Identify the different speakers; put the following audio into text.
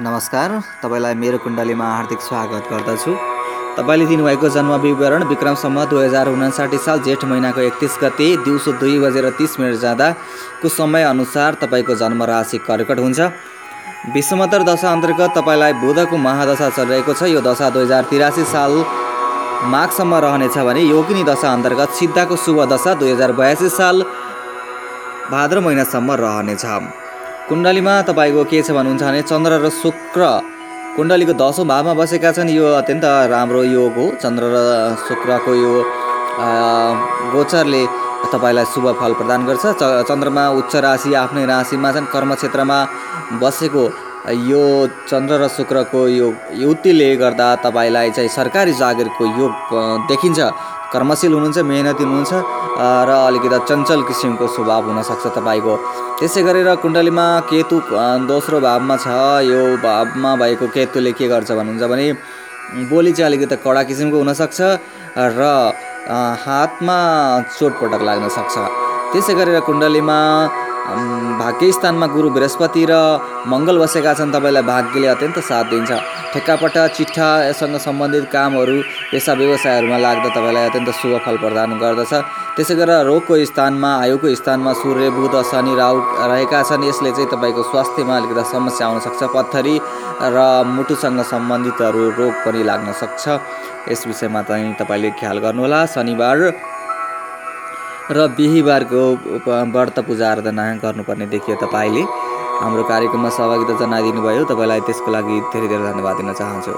Speaker 1: नमस्कार तपाईँलाई मेरो कुण्डलीमा हार्दिक स्वागत गर्दछु। तपाईँले दिनुभएको जन्म विवरण विक्रमसम्म दुई हजार उनासाठी साल जेठ महिनाको एकतिस गते दिउँसो दुई बजेर तिस मिनट जाँदाको समयअनुसार तपाईँको जन्म राशि कर्कट हुन्छ। विश्वमत्तर दशा अन्तर्गत तपाईँलाई बुधको महादशा चलिरहेको छ। यो दशा दुई हजार तिरासी साल माघसम्म रहनेछ भने योगिनी दशा अन्तर्गत सिद्धाको शुभ दशा दुई हजार बयासी साल भाद्र महिनासम्म रहनेछ। कुण्डलीमा तपाईँको के छ भन्नुहुन्छ भने चन्द्र र शुक्र। कुण्डलीको दसौँ भावमा बसेका छन् यो अत्यन्त राम्रो योग हो। चन्द्र र शुक्रको यो गोचरले तपाईँलाई शुभ फल प्रदान गर्छ। च चन्द्रमा उच्च राशि आफ्नै राशिमा छन् कर्मक्षेत्रमा बसेको यो चन्द्र र शुक्रको यो युतिले गर्दा तपाईँलाई चाहिँ सरकारी जागिरको योग देखिन्छ। कर्मशील हुनुहुन्छ मेहनती हुनुहुन्छ र अलिकति चञ्चल किसिमको स्वभाव हुनसक्छ तपाईँको। त्यसै गरेर कुण्डलीमा केतु दोस्रो भावमा छ यो भावमा भएको केतुले के गर्छ भन्नुहुन्छ भने बोली चाहिँ अलिकति कडा किसिमको हुनसक्छ र हातमा चोटपटक लाग्न सक्छ। त्यसै गरेर कुण्डलीमा भाग्य स्थानमा गुरु बृहस्पति र मङ्गल बसेका छन् तपाईँलाई भाग्यले अत्यन्त साथ दिन्छ। ठेक्कापट्टा चिट्ठासँग सम्बन्धित कामहरू पेसा व्यवसायहरूमा लाग्दा तपाईँलाई अत्यन्त शुभ फल प्रदान गर्दछ। त्यसै गरेर रोगको स्थानमा आयुको स्थानमा सूर्य बुध शनि राहु रहेका छन्। यसले चाहिँ तपाईँको स्वास्थ्यमा अलिकति समस्या आउनसक्छ पत्थरी र मुटुसँग सम्बन्धितहरू रोग पनि लाग्न सक्छ। यस विषयमा चाहिँ तपाईँले ख्याल गर्नुहोला। शनिबार र बिहिबारको व्रत पूजा आराधना गर्नुपर्ने देखियो तपाईँले। हाम्रो कार्यक्रममा सहभागिता जनाइदिनु भयो तपाईँलाई त्यसको लागि धेरै धेरै धन्यवाद दिन चाहन्छु।